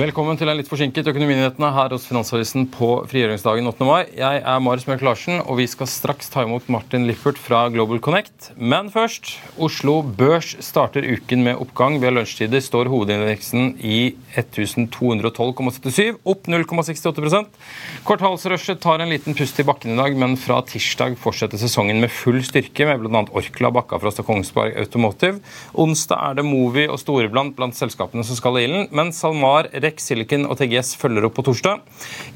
Velkommen til en litt forsinket Økonominyhetene her hos Finansavisen på frigjøringsdagen 8. mai. Jeg er Marius Mørk Larsen, og vi skal straks ta imot Martin Lippert fra Global Connect. Men først. Oslo Børs starter uken med oppgang. Ved lunsjtider står hovedindeksen i 1212,77, opp 0,68 Kvartalsrushet tar en liten pust i bakken i dag, men fra tirsdag fortsetter sesongen med full styrke, med bl.a. Orkla, Bakkafrost og Kongsberg Automotive. Onsdag er det Movi og Storebrand blant selskapene som skal i ilden, men SalMar, Rex Silicon og TGS følger opp på torsdag.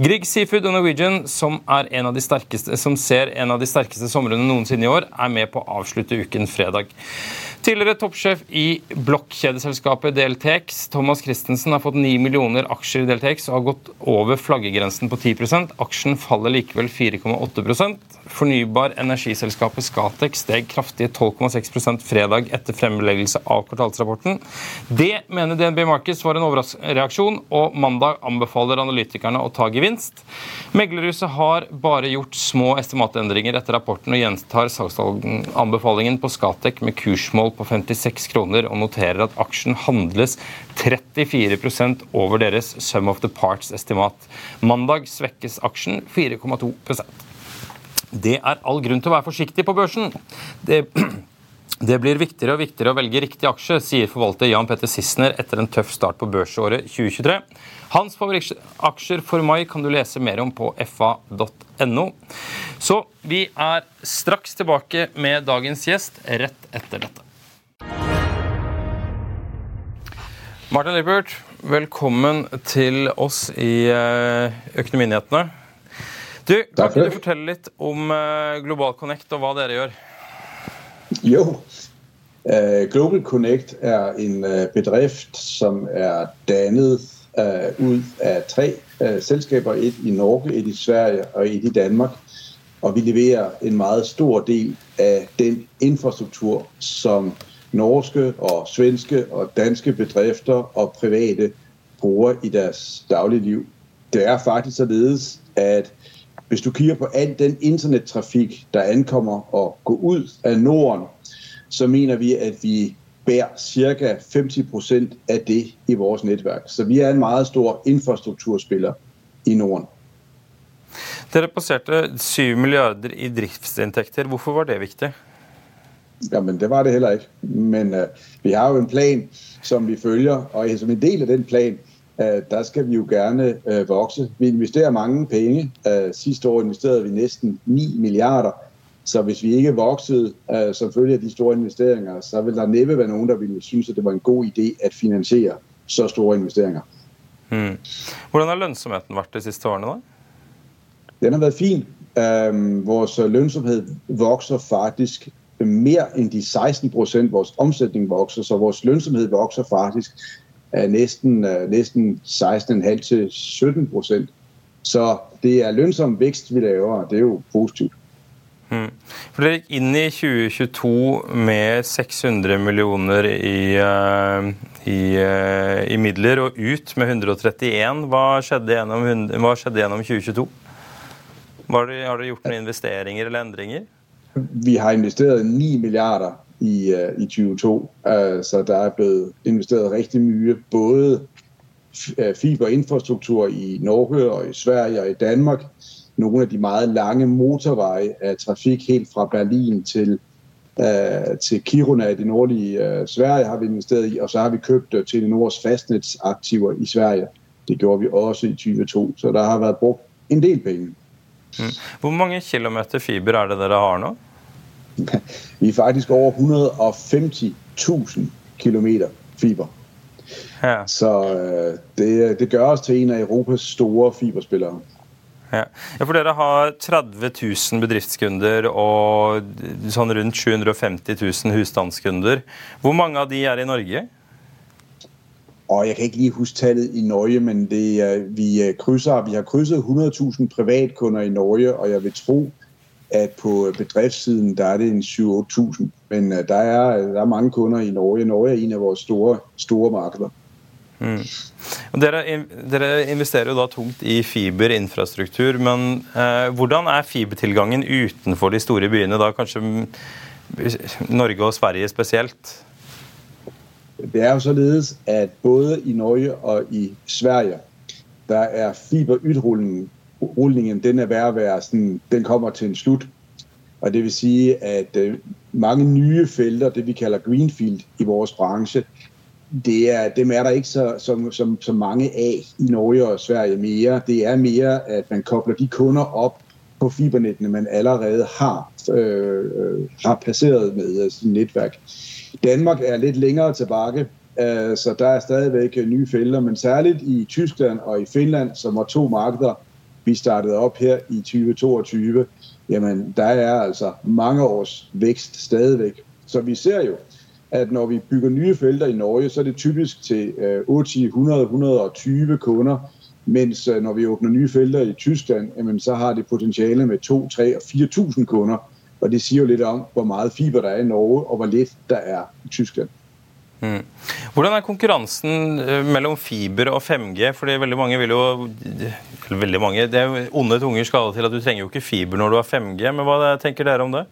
Grieg Seafood og Norwegian, som, som ser en av de sterkeste somrene noensinne i år, er med på å avslutte uken fredag. Tidligere toppsjef i blokkjedeselskapet DLTX, Thomas Christensen, har fått 9 millioner aksjer i DLTX og har gått over flaggegrensen på 10 Aksjen faller likevel 4,8 Fornybar energiselskapet Scatec steg kraftig 12,6 fredag etter fremleggelse av kvartalsrapporten. Det mener DNB Markets var en overreaksjon, og mandag anbefaler analytikerne å ta gevinst. Meglerhuset har bare gjort små estimatendringer etter rapporten og gjentar salgsanbefalingen på Scatec med kursmål på 56 kroner og noterer at aksjen handles 34 over deres sum of the parts-estimat. Mandag svekkes aksjen 4,2 Det er all grunn til å være forsiktig på børsen. Det det blir viktigere og viktigere å velge riktig aksje, sier forvalter Jan Petter Sissener etter en tøff start på børsåret 2023. Hans favorittaksjer for mai kan du lese mer om på fa.no. Så vi er straks tilbake med dagens gjest rett etter dette. Martin Lippert, velkommen til oss i eh, Økonominyhetene. Du, Kan ikke du fortelle litt om eh, Global Connect og hva dere gjør? Jo, uh, Global Connect er en bedrift som er dannet ut av tre selskaper. Et i Norge, et i Sverige og et i Danmark. Og vi leverer en meget stor del av den infrastruktur som norske og svenske og danske bedrifter og private bruger i deres dagligliv. Det er faktisk således at hvis du kigger på all den internettrafikk der ankommer og går ut av Norden, så mener vi at vi bærer ca. 50 av det i vores nettverk. Så vi er en meget stor infrastrukturspiller i Norden. Dere passerte 7 milliarder i driftsinntekter. Hvorfor var det viktig? Jamen, det var det heller ikke. Men uh, vi har jo en plan som vi følger, og som en del av den plan uh, der skal vi jo gerne uh, vokse. Vi investerer mange penge. Sidste år investerede vi nesten 9 milliarder. Så hvis vi ikke voksede som følge af de store investeringer, så vil det næppe være noen der ville synes at det var en god idé at finansiere så store investeringer. Hmm. Hvordan har lønnsomheten vært de siste årene? da? Den har vært fin. Um, vores lønnsomhet vokser faktisk mer enn de 16 Vores omsetning vokser, så vores lønnsomhed vokser faktisk af næsten, næsten 16,5 til 17 Så det er lønnsom vekst vi laver, det er jo positivt. Hmm. For Dere gikk inn i 2022 med 600 millioner i, i, i, midler og ut med 131. Hva skjedde gjennom, hva skjedde gjennom 2022? Har dere gjort noen investeringer eller endringer? Vi har investeret 9 milliarder i, uh, i 2022, uh, så der er blevet investeret rigtig mye, både fiberinfrastruktur i Norge og i Sverige og i Danmark, nogle af de meget lange motorveje af trafik helt fra Berlin til, uh, til Kiruna i det nordlige uh, Sverige har vi investeret i, og så har vi købt uh, Telenors fastnetsaktiver i Sverige. Det gjorde vi også i 2022, så der har været brugt en del penge. Mm. Hvor mange kilometer fiber er det dere har nå? vi er faktisk over 150.000 kilometer fiber. Ja. Så øh, det, det gør oss til en av Europas store fiberspillere. Ja. ja, for Dere har 30 000 bedriftskunder og sånn rundt 750 000 husstandskunder. Hvor mange av de er i Norge? Og Jeg kan ikke lige huske tallet i Norge, men det, vi, krydser, vi har krydset 100.000 privatkunder i Norge, og jeg vil tro, at på bedriftssiden der er det en 7-8.000. Men uh, der, er, der er mange kunder i Norge. Norge er en av våre store, store markeder. Mm. Dere, dere, investerer jo da tungt i fiberinfrastruktur, men eh, hvordan er fibertilgangen utenfor de store byene, da kanskje Norge og Sverige spesielt? Det er jo således at både i Norge og i Sverige der er fiberutrulningen rulningen den er ved at være den kommer til en slut. Og det vil sige, at øh, mange nye felter, det vi kalder greenfield i vores branche, det er, dem er der ikke så, så, så, så mange af i Norge og Sverige mere. Det er mere, at man kobler de kunder op på fibernettene, man allerede har, øh, har passeret med sin netværk. Danmark er litt længere tilbake, øh, så der er stadigvæk nye felter, men særlig i Tyskland og i Finland, som var to markeder, vi startet opp her i 2022, jamen der er altså mange års vækst stadigvæk. Så vi ser jo, at når vi bygger nye felter i Norge, så er det typisk til 100-120 kunder, mens øh, når vi åbner nye felter i Tyskland, jamen, så har det potentiale med 2, 3 og 4.000 kunder. Og det sier jo litt om, hvor meget fiber der er i Norge, og hvor lett der er i Tyskland. Mm. Hvordan er konkurransen øh, mellom fiber og 5G? Fordi veldig mange vil jo veldig mange, Det er onde tunger skal til at du trenger jo ikke fiber når du har 5G. Men hva tenker dere om det?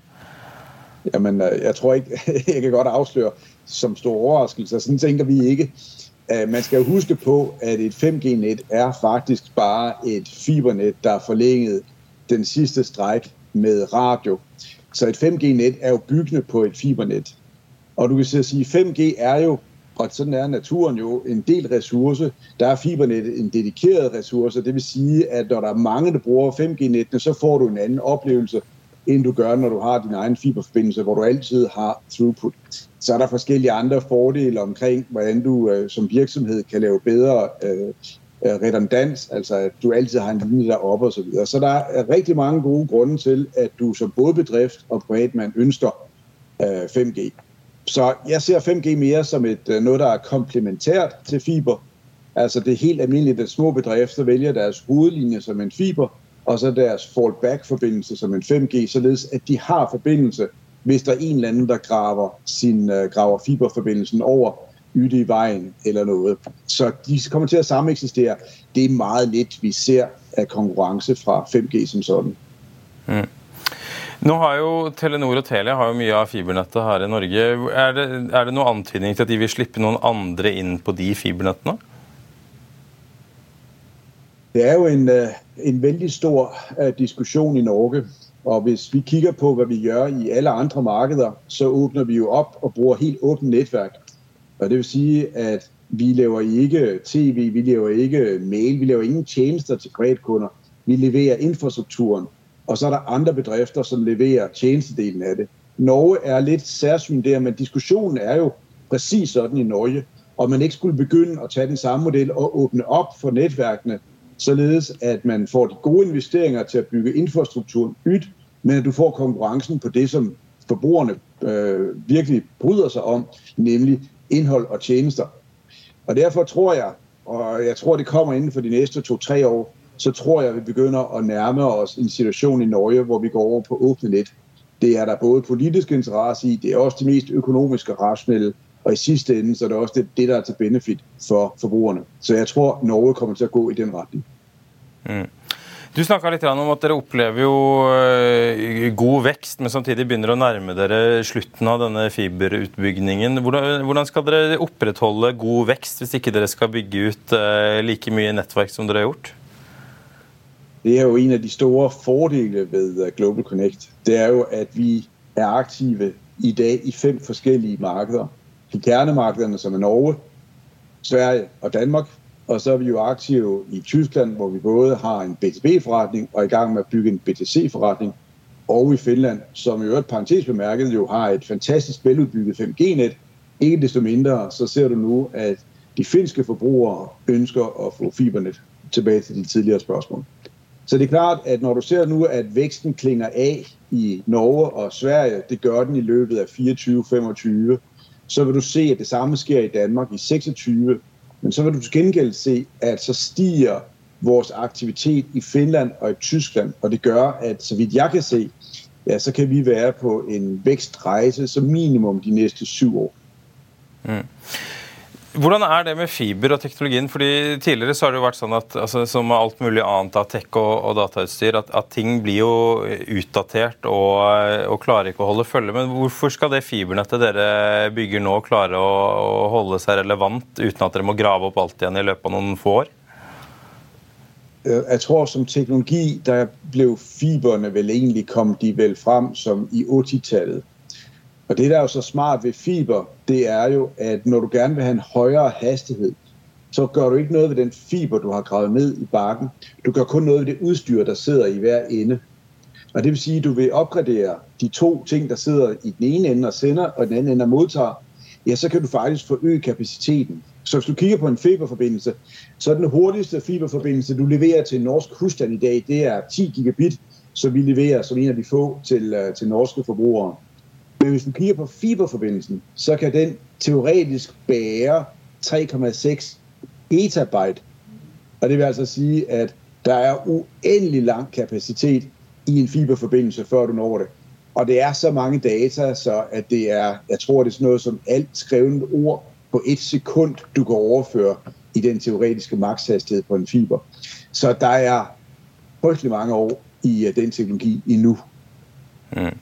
Jamen, øh, jeg tror ikke, jeg kan godt avsløre som stor overraskelse. Sånn tenker vi ikke. Øh, man skal huske på, at et 5G-net er faktisk bare et fibernet, der er forlænget den sidste stræk med radio. Så et 5G-net er jo byggende på et fibernet. Og du kan sige, at 5G er jo, og sådan er naturen jo, en del ressource. Der er fibernettet en dedikeret ressource. Det vil sige, at når der er mange, der bruger 5G-nettene, så får du en anden oplevelse, end du gør, når du har din egen fiberforbindelse, hvor du altid har throughput. Så er der forskellige andre fordele omkring, hvordan du øh, som virksomhed kan lave bedre øh, øh redundans, altså at du altid har en linje deroppe osv. Så, så der er rigtig mange gode grunde til, at du som både bedrift og privatmand ønsker øh, 5G. Så jeg ser 5G mere som et, øh, noget, der er komplementært til fiber. Altså det er helt almindeligt, at små bedrifter vælger deres hovedlinje som en fiber, og så deres fallback-forbindelse som en 5G, således at de har forbindelse, hvis der er en eller anden, der graver, sin, uh, graver fiberforbindelsen over yde i vejen eller noget. Så de kommer til at sameksistere. Det er meget lidt, vi ser af konkurrence fra 5G som sådan. Mm. Nå har jo Telenor og Telia har jo mye av fibernettet her i Norge. Er det, er det noen antydning til at de vil slippe noen andre inn på de fibernettene? Det er jo en, øh, en veldig stor øh, diskusjon i Norge. Og hvis vi kigger på hva vi gjør i alle andre markeder, så åpner vi jo opp og bruker helt åpent nettverk. Og det vil si at vi laver ikke TV, vi laver ikke mail, vi laver ingen tjenester til privatkunder. Vi leverer infrastrukturen og så er der andre bedrifter, som leverer tjenestedelen av det. Norge er litt særsyn der, men diskusjonen er jo præcis sånn i Norge, Om man ikke skulle begynne å ta den samme model og åbne opp for netværkene, således at man får de gode investeringer til at bygge infrastrukturen ydt, men at du får konkurrencen på det, som forbrugerne øh, virkelig bryder sig om, nemlig indhold og tjenester. Og derfor tror jeg, og jeg tror, det kommer inden for de næste to-tre år, så tror jeg, vi begynder at nærme os en situation i Norge, hvor vi går over på åbne net. Det er der både politisk interesse i, det er også det mest økonomiske rationelle, og i sidste ende så er det også det, det der er til benefit for forbrugerne. Så jeg tror, Norge kommer til at gå i den retning. Mm. Du snakka litt om at dere opplever jo øh, god vekst, men samtidig begynner å nærme dere slutten av denne fiberutbyggingen. Hvordan, skal dere opprettholde god vekst hvis ikke dere skal bygge ut øh, like mye nettverk som dere har gjort? det er jo en av de store fordelene ved øh, Global Connect. Det er jo, at vi er aktive i dag i fem forskellige markeder. De kernemarkederne, som er Norge, Sverige og Danmark. Og så er vi jo aktive i Tyskland, hvor vi både har en BTB-forretning og er i gang med at bygge en BTC-forretning. Og i Finland, som i øvrigt parentes bemærket jo har et fantastisk veludbygget 5G-net. Ikke desto mindre, så ser du nu, at de finske forbrugere ønsker at få fibernet tilbage til de tidligere spørgsmål. Så det er klart, at når du ser nu, at væksten klinger af i Norge og Sverige, det gør den i løbet af 24-25, så vil du se, at det samme sker i Danmark i 26, men så vil du til gengæld se, at så stiger vores aktivitet i Finland og i Tyskland, og det gør, at så vidt jeg kan se, ja, så kan vi være på en vækstrejse som minimum de næste syv år. Mm. Hvordan er det med fiber og teknologien? Fordi Tidligere så har det jo vært sånn at altså, som alt mulig annet av tech og, og datautstyr, at, at, ting blir jo utdatert og, og, klarer ikke å holde følge. Men hvorfor skal det fibernettet dere bygger nå klare å, å holde seg relevant uten at dere må grave opp alt igjen i løpet av noen få år? Øh, jeg tror som teknologi der ble fiberne vel egentlig kom de vel frem som i 80-tallet. Og det, der er jo så smart ved fiber, det er jo, at når du gerne vil have en højere hastighed, så gør du ikke noget ved den fiber, du har gravet ned i bakken. Du gør kun noget ved det udstyr, der sidder i hver ende. Og det vil sige, at du vil opgradere de to ting, der sidder i den ene ende og sender, og den anden ende og modtager, ja, så kan du faktisk forøge kapaciteten. Så hvis du kigger på en fiberforbindelse, så er den hurtigste fiberforbindelse, du leverer til en norsk husstand i dag, det er 10 gigabit, så vi leverer som en af de få til, øh, til norske forbrugere. Men hvis du kigger på fiberforbindelsen, så kan den teoretisk bære 3,6 etabyte. Og det vil altså sige, at der er uendelig lang kapacitet i en fiberforbindelse, før du når det. Og det er så mange data, så at det er, jeg tror, det er sådan noget som alt skrevet ord på et sekund, du kan overføre i den teoretiske makshastighed på en fiber. Så der er frygtelig mange år i uh, den teknologi endnu. Mm.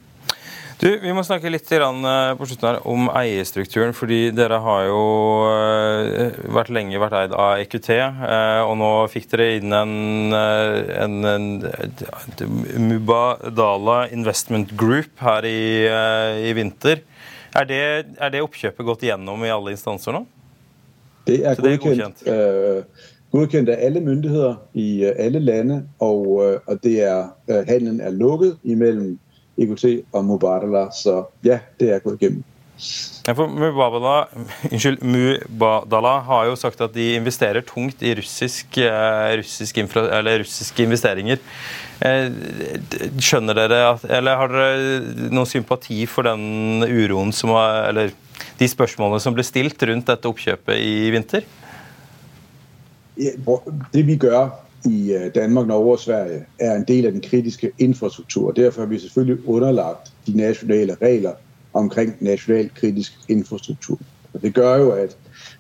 Du, Vi må snakke litt eh, på slutten her om eierstrukturen. fordi Dere har jo eh, vært lenge vært eid av EQT, eh, og nå fikk dere inn en, en, en Mubadala Investment Group her i, i vinter. Er det, er det, oppkjøpet gått gjennom i alle instanser nå? Det er, det er godkjent. av alle myndigheter i alle lande, og, og det er, handelen er lukket imellom IKT og Mubadala. Så ja, det er gått igennem. Ja, for Mubadala, unnskyld, Mubadala har jo sagt at de investerer tungt i russisk, eh, russisk infra, russiske investeringer. Eh, skjønner dere at, eller Har dere noen sympati for den uroen som har, eller de spørsmålene som ble stilt rundt dette oppkjøpet i vinter? Det vi gjør i øh, Danmark, Norge og Sverige er en del av den kritiske infrastruktur. Derfor er vi selvfølgelig underlagt de nationale regler omkring nasjonal kritisk infrastruktur. Det gjør jo, at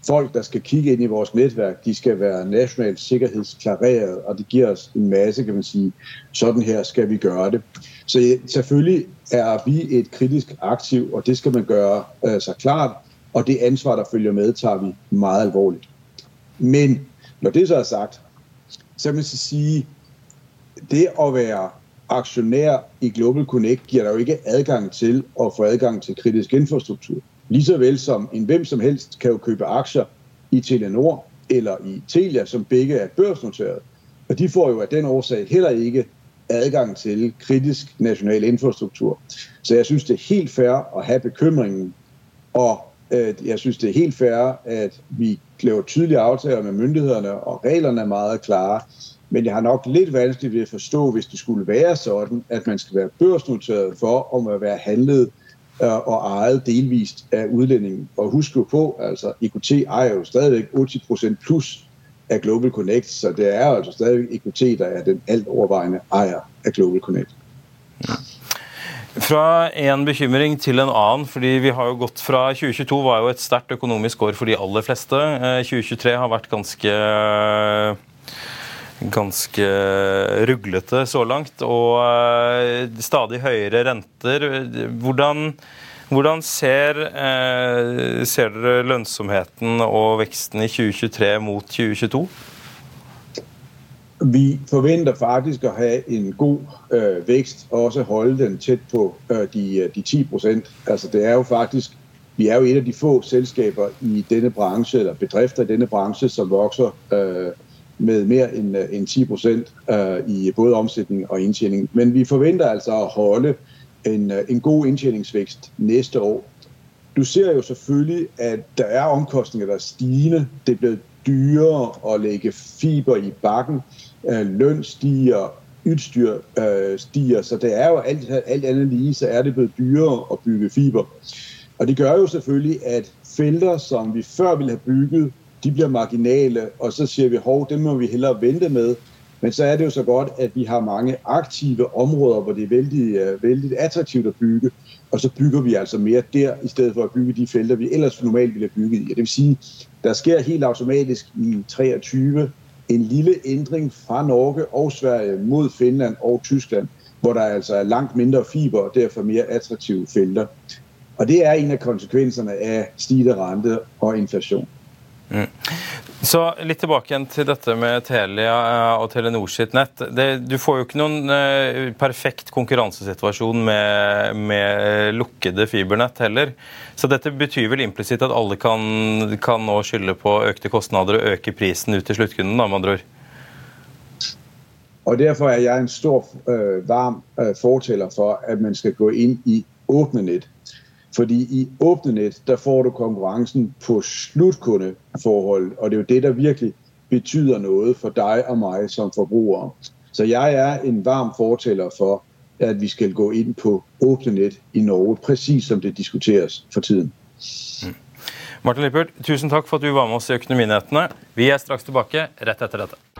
folk, der skal kigge inn i vores nettverk, de skal være nationalt sikkerhedsklareret, og det giver oss en masse, kan man si, sånn her skal vi gjøre det. Så selvfølgelig er vi et kritisk aktiv, og det skal man gjøre seg klart, og det ansvar, der følger med, tar vi meget alvorlig. Men når det så er sagt, så man sige, det at være aktionær i Global Connect giver dig jo ikke adgang til at få adgang til kritisk infrastruktur. Lige så vel som en hvem som helst kan jo købe aktier i Telenor eller i Telia, som begge er børsnoteret. Og de får jo af den årsag heller ikke adgang til kritisk national infrastruktur. Så jeg synes, det er helt fair at have bekymringen, og jeg synes, det er helt fair, at vi laver tydelige aftaler med myndighederne, og reglerne er meget klare. Men jeg har nok lidt vanskelig ved at forstå, hvis det skulle være sådan, at man skal være børsnoteret for om at være handlet øh, og ejet delvist af udlændingen. Og husk jo på, altså IKT ejer jo stadigvæk 80% plus af Global Connect, så det er altså stadigvæk IKT, der er den alt overvejende ejer af Global Connect. Fra en bekymring til en annen. fordi vi har jo gått fra 2022 var jo et sterkt økonomisk år for de aller fleste. 2023 eh, har vært ganske ganske ruglete så langt, og eh, stadig høyere renter. Hvordan, hvordan ser, eh, ser dere lønnsomheten og veksten i 2023 mot 2022? Vi forventer faktisk at ha en god øh, vækst, og også holde den tett på øh, de, de 10 Altså det er jo faktisk vi er jo et av de få selskaber i denne branche, eller bedrifter i denne branche, som vokser øh, med mer enn end 10 øh, i både omsætning og indtjening. Men vi forventer altså at holde en, en god indtjeningsvækst næste år. Du ser jo selvfølgelig at der er omkostninger der er stigende. Det er blevet dyrere at lægge fiber i bakken. Lønn stiger, utstyr stiger. Så det er jo alt, alt andet lige, så er det blitt dyrere å bygge fiber. Og det gør jo selvfølgelig, at felter, som vi før ville have bygget, de bliver marginale, og så siger vi, hov, dem må vi hellere vente med. Men så er det jo så godt, at vi har mange aktive områder, hvor det er vældig, uh, vældig attraktivt at bygge, og så bygger vi altså mere der, i stedet for at bygge de felter, vi ellers normalt ville have bygget i. Det vil sige, der sker helt automatisk i 23 en lille ændring fra Norge og Sverige mod Finland og Tyskland, hvor der altså er langt mindre fiber og derfor mere attraktive felter. Og det er en av konsekvenserne av stigende rente og inflasjon. Mm. Så litt tilbake igjen til dette med Telia eh, og Telenor sitt nett. Det, du får jo ikke noen uh, perfekt konkurransesituasjon med, med, lukkede fibernett heller. Så dette betyr vel implisitt at alle kan, kan, nå skylde på økte kostnader og øke prisen ut til sluttkunden, da, med andre ord? Og Derfor er jeg en stor, uh, varm uh, forteller for at man skal gå inn i åpne nett. Fordi i åpne nett, der får du konkurransen på sluttkundeforhold, og det er jo det, der virkelig betyder noe for deg og meg som forbrugere. Så jeg er en varm fortaler for, at vi skal gå inn på åpne nett i Norge, præcis som det diskuteres for tiden. Mm. Martin Lippert, tusen takk for at du var med oss i Økonominyhetene. Vi er straks tilbake rett etter dette.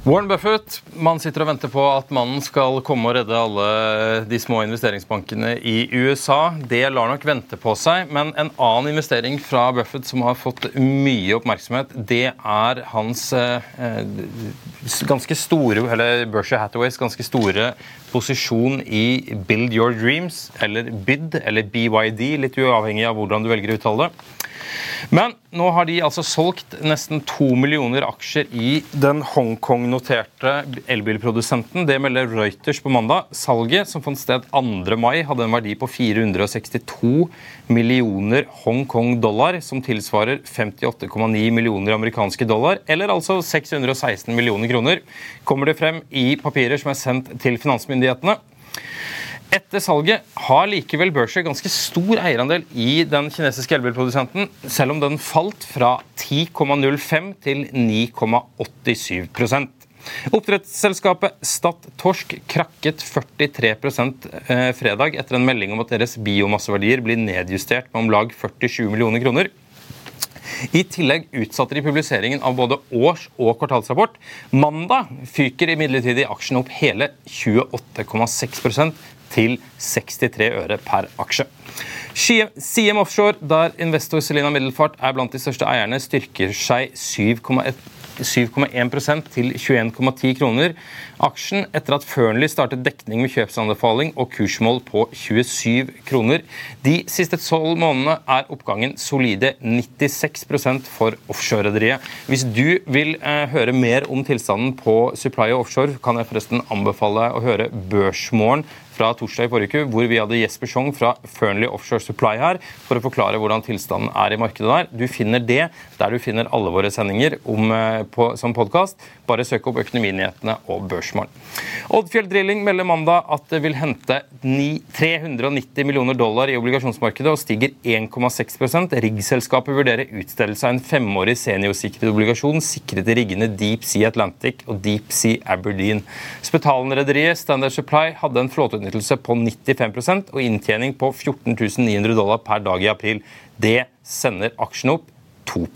Warren Buffett, man sitter og venter på at mannen skal komme og redde alle de små investeringsbankene i USA. Det lar nok vente på seg, men en annen investering fra Buffett som har fått mye oppmerksomhet, det er hans eh, ganske store, eller Berkshire Hathaways ganske store posisjon i Build Your Dreams, eller BID, eller BYD, litt uavhengig av hvordan du velger å uttale det. Men nå har de altså solgt nesten to millioner aksjer i den Hongkong-noterte elbilprodusenten. Det melder Reuters på mandag. Salget, som fant sted 2. mai, hadde en verdi på 462 millioner Hongkong-dollar, som tilsvarer 58,9 millioner amerikanske dollar, eller altså 616 millioner kroner, kommer det frem i papirer som er sendt til finansmyndighetene. Etter salget har likevel Berkshire ganske stor eierandel i den kinesiske elbilprodusenten, selv om den falt fra 10,05 til 9,87 Oppdrettsselskapet Stad Torsk krakket 43 eh, fredag etter en melding om at deres biomasseverdier blir nedjustert med om lag 47 millioner kroner. I tillegg utsatte de publiseringen av både års- og kvartalsrapport. Mandag fyker imidlertid aksjen opp hele 28,6 til 63 øre per aksje. CM Offshore, der investor Selina Middelfart er blant de største eierne, styrker seg 7,1 7,1 til 21,10 kroner. Aksjen etter at Fearnley startet dekning med kjøpsanbefaling og kursmål på 27 kroner. De siste tolv månedene er oppgangen solide 96 for offshorerederiet. Hvis du vil eh, høre mer om tilstanden på Supply Offshore, kan jeg forresten anbefale å høre Børsmorgen fra torsdag i forrige uke, hvor vi hadde Jesper Schong fra Fearnley Offshore Supply her for å forklare hvordan tilstanden er i markedet der. Du finner det der du finner alle våre sendinger om, eh, på, som podkast. Bare søk opp Økonominyhetene og Børsmorgen. Oddfjell Drilling melder mandag at det vil hente 390 millioner dollar i obligasjonsmarkedet og stiger 1,6 Riggselskapet vurderer utstedelse av en femårig seniorsikret obligasjon sikret i riggene Deep Sea Atlantic og Deep Sea Aberdeen. Spetalen-rederiet Standard Supply hadde en flåteutnyttelse utnyttelse på 95 og inntjening på 14 900 dollar per dag i april. Det sender aksjen opp 2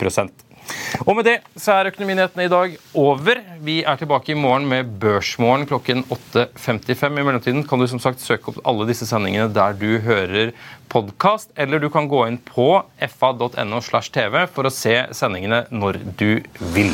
og med det så er Økonominyhetene i dag over. Vi er tilbake i morgen med Børsmorgen klokken 8.55. I mellomtiden kan du som sagt søke opp alle disse sendingene der du hører podkast, eller du kan gå inn på fa.no slash tv for å se sendingene når du vil.